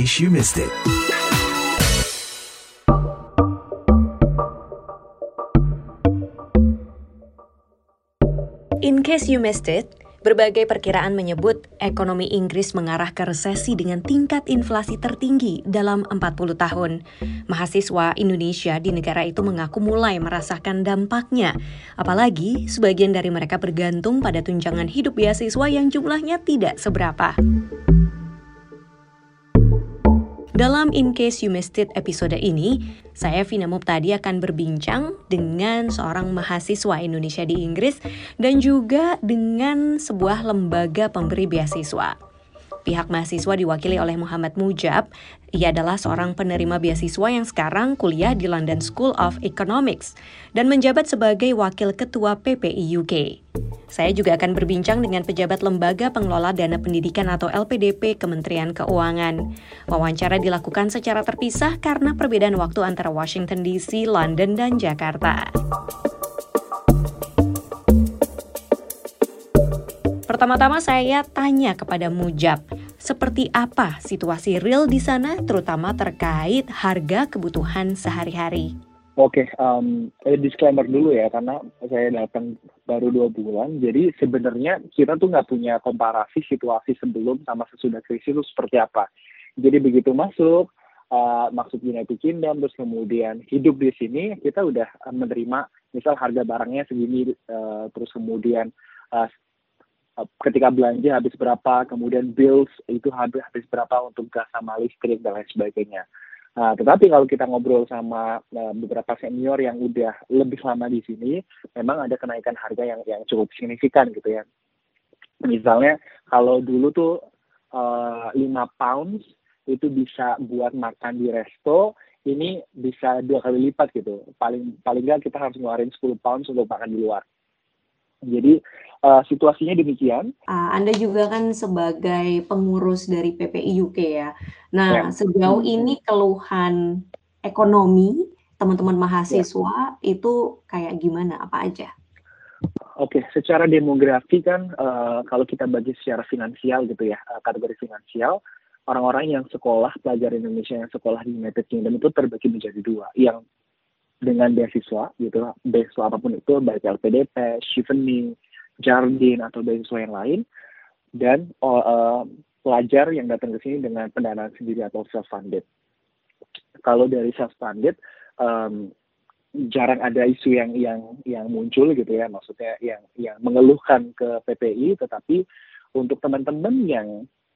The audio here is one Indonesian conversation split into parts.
case you missed it. In case you missed it, berbagai perkiraan menyebut ekonomi Inggris mengarah ke resesi dengan tingkat inflasi tertinggi dalam 40 tahun. Mahasiswa Indonesia di negara itu mengaku mulai merasakan dampaknya, apalagi sebagian dari mereka bergantung pada tunjangan hidup beasiswa yang jumlahnya tidak seberapa. Dalam In Case You Missed It episode ini, saya Vina Muptadi akan berbincang dengan seorang mahasiswa Indonesia di Inggris dan juga dengan sebuah lembaga pemberi beasiswa. Pihak mahasiswa diwakili oleh Muhammad Mujab. Ia adalah seorang penerima beasiswa yang sekarang kuliah di London School of Economics dan menjabat sebagai wakil ketua PPI UK. Saya juga akan berbincang dengan pejabat Lembaga Pengelola Dana Pendidikan atau LPDP Kementerian Keuangan. Wawancara dilakukan secara terpisah karena perbedaan waktu antara Washington DC, London, dan Jakarta. Pertama-tama saya tanya kepada Mujab, seperti apa situasi real di sana terutama terkait harga kebutuhan sehari-hari? Oke, okay, um, disclaimer dulu ya karena saya datang baru dua bulan, jadi sebenarnya kita tuh nggak punya komparasi situasi sebelum sama sesudah krisis itu seperti apa. Jadi begitu masuk, uh, maksud United Kingdom, terus kemudian hidup di sini, kita udah menerima misal harga barangnya segini, uh, terus kemudian uh, Eh, ketika belanja habis berapa, kemudian bills itu habis habis berapa untuk gas sama listrik dan lain sebagainya. Nah, tetapi kalau kita ngobrol sama uh, beberapa senior yang udah lebih lama di sini, memang ada kenaikan harga yang yang cukup signifikan gitu ya. Misalnya kalau dulu tuh uh, eh, 5 pounds itu bisa buat makan di resto, ini bisa dua kali lipat gitu. Paling paling nggak kita harus ngeluarin 10 pounds untuk makan di luar. Jadi uh, situasinya demikian. Uh, Anda juga kan sebagai pengurus dari PPI UK ya. Nah, ya. sejauh hmm. ini keluhan ekonomi teman-teman mahasiswa ya. itu kayak gimana? Apa aja? Oke, okay, secara demografi kan uh, kalau kita bagi secara finansial gitu ya, uh, kategori finansial, orang-orang yang sekolah pelajar Indonesia yang sekolah di United Kingdom itu terbagi menjadi dua. Yang dengan beasiswa gitu. Beasiswa apa pun itu baik LPDP, Chevening, Jardine atau beasiswa yang lain. Dan uh, pelajar yang datang ke sini dengan pendanaan sendiri atau self funded. Kalau dari self funded um, jarang ada isu yang yang yang muncul gitu ya. Maksudnya yang yang mengeluhkan ke PPI tetapi untuk teman-teman yang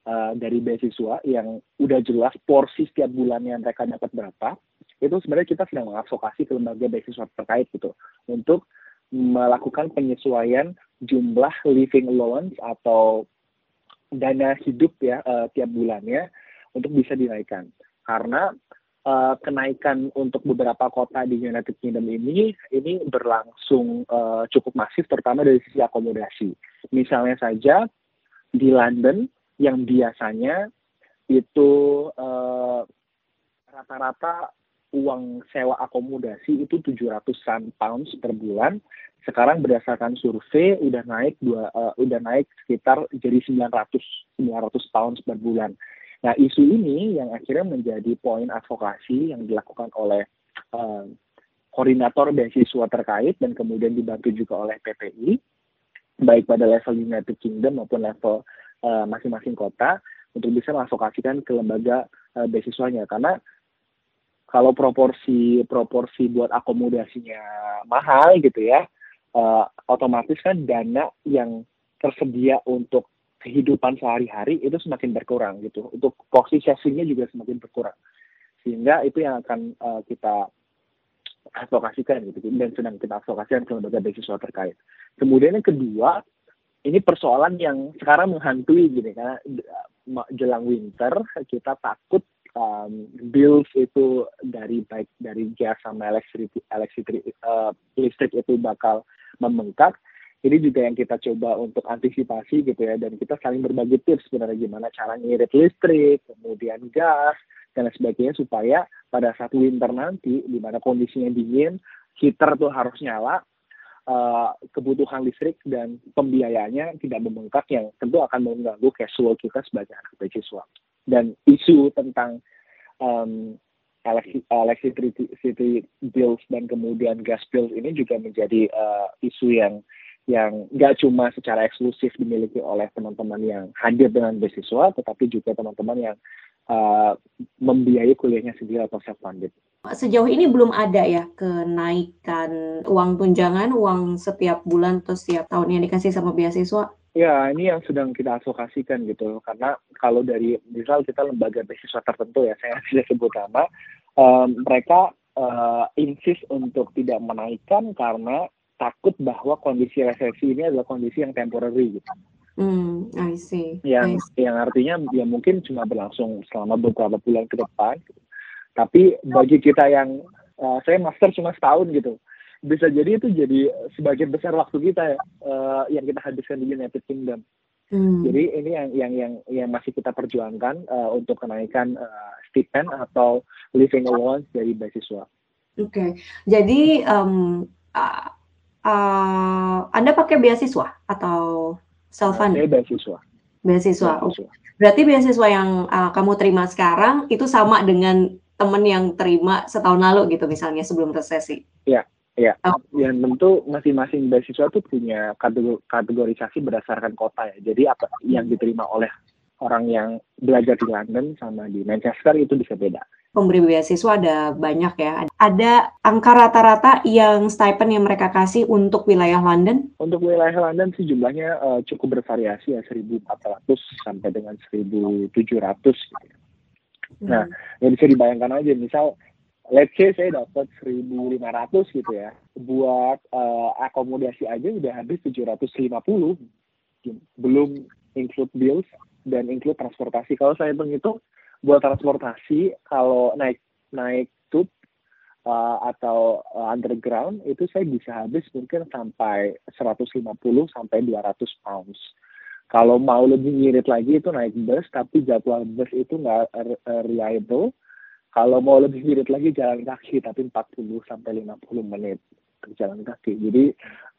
uh, dari beasiswa yang udah jelas porsi setiap bulannya mereka dapat berapa itu sebenarnya kita sedang mengadvokasi ke lembaga beasiswa terkait gitu. Untuk melakukan penyesuaian jumlah living allowance atau dana hidup ya uh, tiap bulannya untuk bisa dinaikkan. Karena uh, kenaikan untuk beberapa kota di United Kingdom ini ini berlangsung uh, cukup masif terutama dari sisi akomodasi. Misalnya saja di London yang biasanya itu rata-rata uang sewa akomodasi itu 700-an pounds per bulan. Sekarang berdasarkan survei udah naik dua uh, udah naik sekitar jadi 900 900 pounds per bulan. Nah, isu ini yang akhirnya menjadi poin advokasi yang dilakukan oleh uh, koordinator beasiswa terkait dan kemudian dibantu juga oleh PPI baik pada level United Kingdom maupun level eh, masing-masing uh, kota untuk bisa mengadvokasikan ke lembaga uh, beasiswanya karena kalau proporsi proporsi buat akomodasinya mahal gitu ya uh, otomatis kan dana yang tersedia untuk kehidupan sehari-hari itu semakin berkurang gitu. Untuk porsi sesinya juga semakin berkurang. Sehingga itu yang akan uh, kita advokasikan gitu dan sedang kita advokasikan ke lembaga beasiswa terkait. Kemudian yang kedua ini persoalan yang sekarang menghantui gini karena jelang winter kita takut um, bills itu dari baik dari gas sama elektrik elektrik uh, listrik itu bakal membengkak ini juga yang kita coba untuk antisipasi gitu ya dan kita saling berbagi tips sebenarnya gimana cara ngirit listrik kemudian gas dan sebagainya supaya pada saat winter nanti di mana kondisinya dingin heater tuh harus nyala uh, kebutuhan listrik dan pembiayaannya tidak membengkak yang tentu akan mengganggu cash flow kita sebagai anak beasiswa. Dan isu tentang um, electricity bills dan kemudian gas bills ini juga menjadi uh, isu yang yang nggak cuma secara eksklusif dimiliki oleh teman-teman yang hadir dengan beasiswa, tetapi juga teman-teman yang uh, membiayai kuliahnya sendiri atau self funded. Sejauh ini belum ada ya kenaikan uang tunjangan, uang setiap bulan atau setiap tahun yang dikasih sama beasiswa? Ya, ini yang sedang kita advokasikan gitu. Karena kalau dari misal kita lembaga beasiswa tertentu ya, saya tidak sebut nama, um, mereka uh, insist untuk tidak menaikkan karena takut bahwa kondisi resesi ini adalah kondisi yang temporary gitu. Hmm, I see. Yang I see. yang artinya ya mungkin cuma berlangsung selama beberapa bulan ke depan. Gitu. Tapi bagi kita yang uh, saya master cuma setahun gitu, bisa jadi itu jadi sebagian besar waktu kita uh, yang kita habiskan di United Kingdom. Hmm. Jadi ini yang yang yang yang masih kita perjuangkan uh, untuk kenaikan uh, stipend atau living allowance dari beasiswa. Oke, okay. jadi um, uh, uh, Anda pakai beasiswa atau self funded? beasiswa. Beasiswa. beasiswa. Berarti beasiswa yang uh, kamu terima sekarang itu sama dengan teman yang terima setahun lalu gitu misalnya sebelum resesi? Iya, Oh. Yang tentu masing-masing beasiswa itu punya kategorisasi berdasarkan kota ya. Jadi apa yang diterima oleh orang yang belajar di London sama di Manchester itu bisa beda pemberi beasiswa ada banyak ya. Ada angka rata-rata yang stipend yang mereka kasih untuk wilayah London? Untuk wilayah London sih jumlahnya uh, cukup bervariasi ya 1.400 sampai dengan 1.700 gitu. Hmm. Nah, ya bisa dibayangkan aja misal let's say saya dapat 1.500 gitu ya. Buat uh, akomodasi aja udah habis 750 belum include bills dan include transportasi. Kalau saya menghitung buat transportasi kalau naik naik tube uh, atau uh, underground itu saya bisa habis mungkin sampai 150 sampai 200 pounds. Kalau mau lebih ngirit lagi itu naik bus, tapi jadwal bus itu nggak reliable. Kalau mau lebih ngirit lagi jalan kaki, tapi 40 sampai 50 menit jalan kaki. Jadi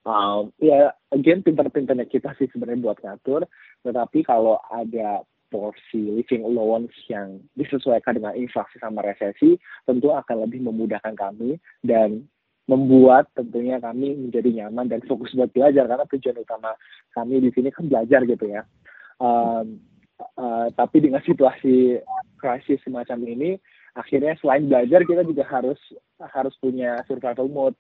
um, ya again pinter-pinternya kita sih sebenarnya buat ngatur. Tetapi kalau ada porsi living allowance yang disesuaikan dengan inflasi sama resesi tentu akan lebih memudahkan kami dan membuat tentunya kami menjadi nyaman dan fokus buat belajar karena tujuan utama kami di sini kan belajar gitu ya. Um, uh, tapi dengan situasi krisis semacam ini, akhirnya selain belajar kita juga harus harus punya survival mode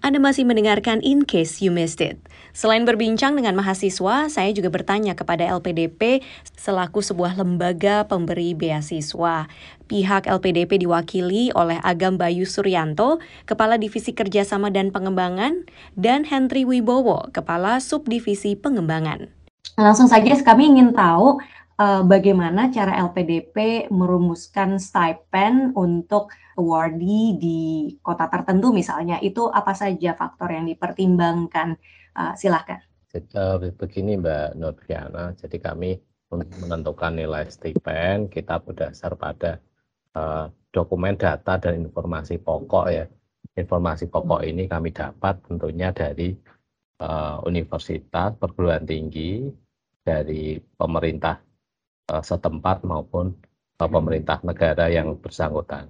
anda masih mendengarkan In Case You Missed It. Selain berbincang dengan mahasiswa, saya juga bertanya kepada LPDP selaku sebuah lembaga pemberi beasiswa. Pihak LPDP diwakili oleh Agam Bayu Suryanto, Kepala Divisi Kerjasama dan Pengembangan, dan Henry Wibowo, Kepala Subdivisi Pengembangan. Langsung saja kami ingin tahu uh, bagaimana cara LPDP merumuskan stipend untuk awardee di kota tertentu misalnya? Itu apa saja faktor yang dipertimbangkan? Uh, silahkan uh, begini Mbak Nurfiana jadi kami menentukan nilai stipend kita berdasar pada uh, dokumen data dan informasi pokok ya. Informasi pokok ini kami dapat tentunya dari uh, universitas perguruan tinggi dari pemerintah uh, setempat maupun uh, pemerintah negara yang bersangkutan.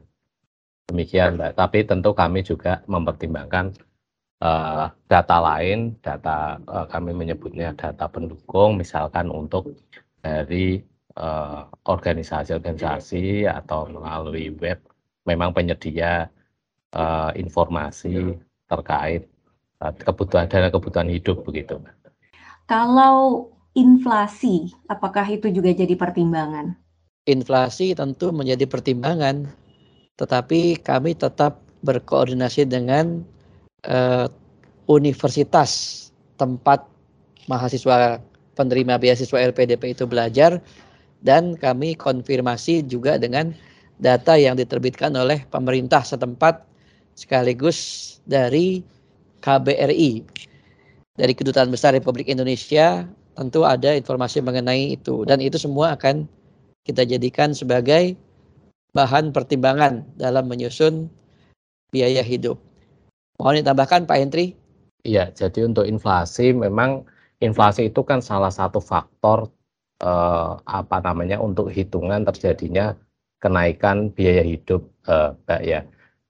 Demikian, Mbak. Tapi tentu kami juga mempertimbangkan uh, data lain, data uh, kami menyebutnya data pendukung, misalkan untuk dari organisasi-organisasi uh, atau melalui web, memang penyedia uh, informasi terkait uh, kebutuhan dana kebutuhan hidup begitu. Kalau inflasi, apakah itu juga jadi pertimbangan? Inflasi tentu menjadi pertimbangan, tetapi kami tetap berkoordinasi dengan uh, universitas tempat mahasiswa penerima beasiswa LPDP itu belajar dan kami konfirmasi juga dengan data yang diterbitkan oleh pemerintah setempat sekaligus dari KBRI dari Kedutaan Besar Republik Indonesia tentu ada informasi mengenai itu dan itu semua akan kita jadikan sebagai bahan pertimbangan dalam menyusun biaya hidup. Mohon ditambahkan Pak Hendri? Iya, jadi untuk inflasi memang inflasi itu kan salah satu faktor eh, apa namanya untuk hitungan terjadinya kenaikan biaya hidup eh, ya.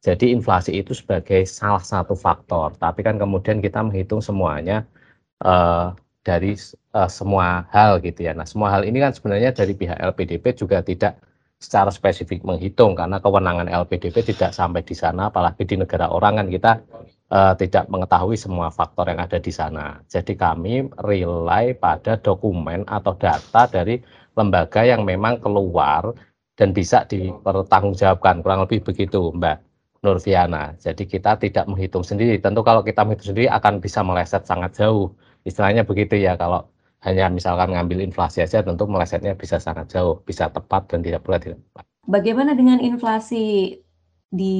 Jadi inflasi itu sebagai salah satu faktor, tapi kan kemudian kita menghitung semuanya eh, dari eh, semua hal gitu ya. Nah, semua hal ini kan sebenarnya dari pihak LPDP juga tidak secara spesifik menghitung karena kewenangan LPDP tidak sampai di sana, apalagi di negara orang kan kita uh, tidak mengetahui semua faktor yang ada di sana. Jadi kami rely pada dokumen atau data dari lembaga yang memang keluar dan bisa dipertanggungjawabkan, kurang lebih begitu Mbak Nurfiana. Jadi kita tidak menghitung sendiri. Tentu kalau kita menghitung sendiri akan bisa meleset sangat jauh. Istilahnya begitu ya kalau hanya misalkan ngambil inflasi aja tentu melesetnya bisa sangat jauh, bisa tepat dan tidak pula tidak tepat. Bagaimana dengan inflasi di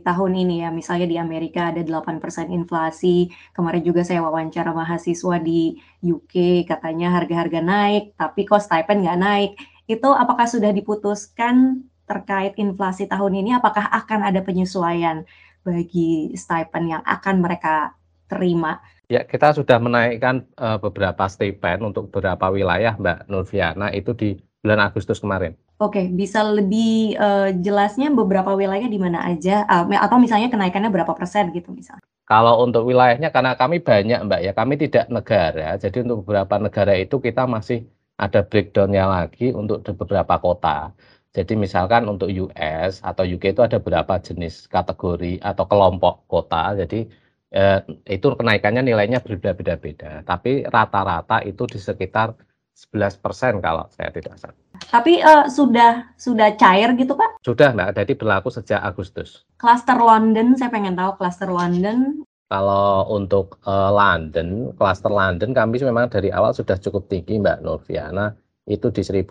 tahun ini ya, misalnya di Amerika ada 8% inflasi, kemarin juga saya wawancara mahasiswa di UK, katanya harga-harga naik, tapi kok stipend nggak naik. Itu apakah sudah diputuskan terkait inflasi tahun ini, apakah akan ada penyesuaian bagi stipend yang akan mereka terima? Ya, kita sudah menaikkan uh, beberapa stipend untuk beberapa wilayah, Mbak Nurfiana, itu di bulan Agustus kemarin. Oke, bisa lebih uh, jelasnya beberapa wilayah di mana aja, uh, atau misalnya kenaikannya berapa persen gitu misalnya? Kalau untuk wilayahnya, karena kami banyak, Mbak, ya kami tidak negara, jadi untuk beberapa negara itu kita masih ada breakdownnya lagi untuk beberapa kota. Jadi misalkan untuk US atau UK itu ada beberapa jenis kategori atau kelompok kota, jadi eh, itu kenaikannya nilainya berbeda-beda, tapi rata-rata itu di sekitar 11% kalau saya tidak salah. Tapi uh, sudah sudah cair gitu Pak? Sudah Mbak, jadi berlaku sejak Agustus. Cluster London, saya pengen tahu cluster London. Kalau untuk uh, London, cluster London kami memang dari awal sudah cukup tinggi Mbak Nurfiana, itu di 1.600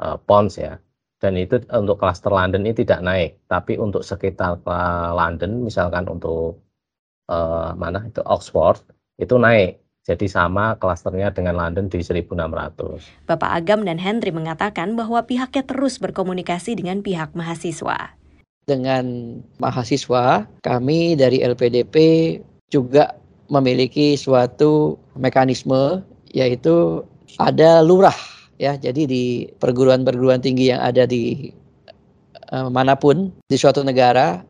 uh, pounds ya dan itu untuk klaster London ini tidak naik, tapi untuk sekitar London, misalkan untuk uh, mana itu Oxford itu naik. Jadi sama klasternya dengan London di 1600. Bapak Agam dan Henry mengatakan bahwa pihaknya terus berkomunikasi dengan pihak mahasiswa. Dengan mahasiswa, kami dari LPDP juga memiliki suatu mekanisme yaitu ada lurah ya jadi di perguruan-perguruan tinggi yang ada di uh, mana pun di suatu negara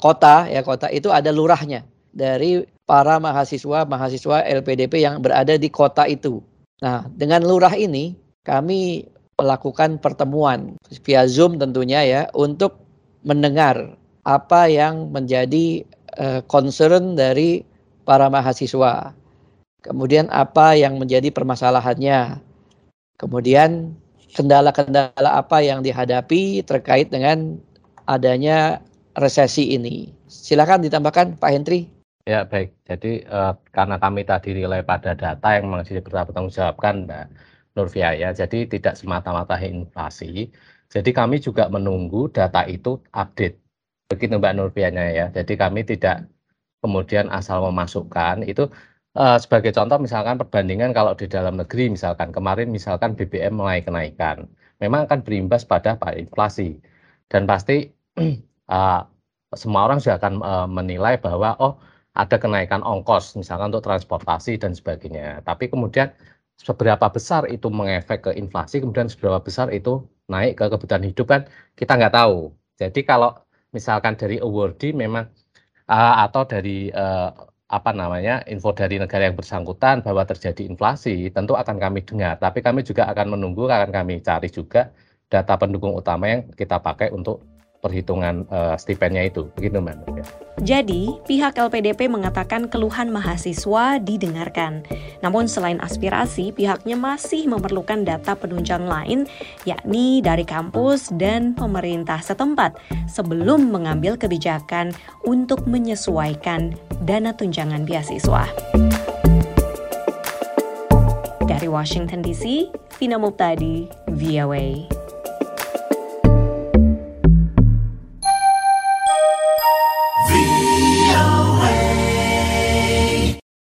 kota ya kota itu ada lurahnya dari para mahasiswa mahasiswa LPDP yang berada di kota itu. Nah dengan lurah ini kami melakukan pertemuan via Zoom tentunya ya untuk mendengar apa yang menjadi uh, concern dari para mahasiswa. Kemudian apa yang menjadi permasalahannya, Kemudian kendala-kendala apa yang dihadapi terkait dengan adanya resesi ini. Silakan ditambahkan Pak Hendri. Ya baik, jadi uh, karena kami tadi nilai pada data yang masih jawabkan Mbak Nurvia ya, jadi tidak semata-mata inflasi. Jadi kami juga menunggu data itu update. Begitu Mbak Nurvianya ya, jadi kami tidak kemudian asal memasukkan itu Uh, sebagai contoh misalkan perbandingan kalau di dalam negeri misalkan kemarin misalkan BBM mulai kenaikan, memang akan berimbas pada inflasi dan pasti uh, semua orang juga akan uh, menilai bahwa oh ada kenaikan ongkos misalkan untuk transportasi dan sebagainya. Tapi kemudian seberapa besar itu mengefek ke inflasi, kemudian seberapa besar itu naik ke kebutuhan hidup kan kita nggak tahu. Jadi kalau misalkan dari awardee memang uh, atau dari uh, apa namanya info dari negara yang bersangkutan bahwa terjadi inflasi tentu akan kami dengar. Tapi kami juga akan menunggu akan kami cari juga data pendukung utama yang kita pakai untuk perhitungan uh, stipendnya itu. Begitu Mbak. Jadi, pihak LPDP mengatakan keluhan mahasiswa didengarkan. Namun selain aspirasi, pihaknya masih memerlukan data penunjang lain, yakni dari kampus dan pemerintah setempat, sebelum mengambil kebijakan untuk menyesuaikan dana tunjangan beasiswa. Dari Washington DC, Vina Muptadi, VOA.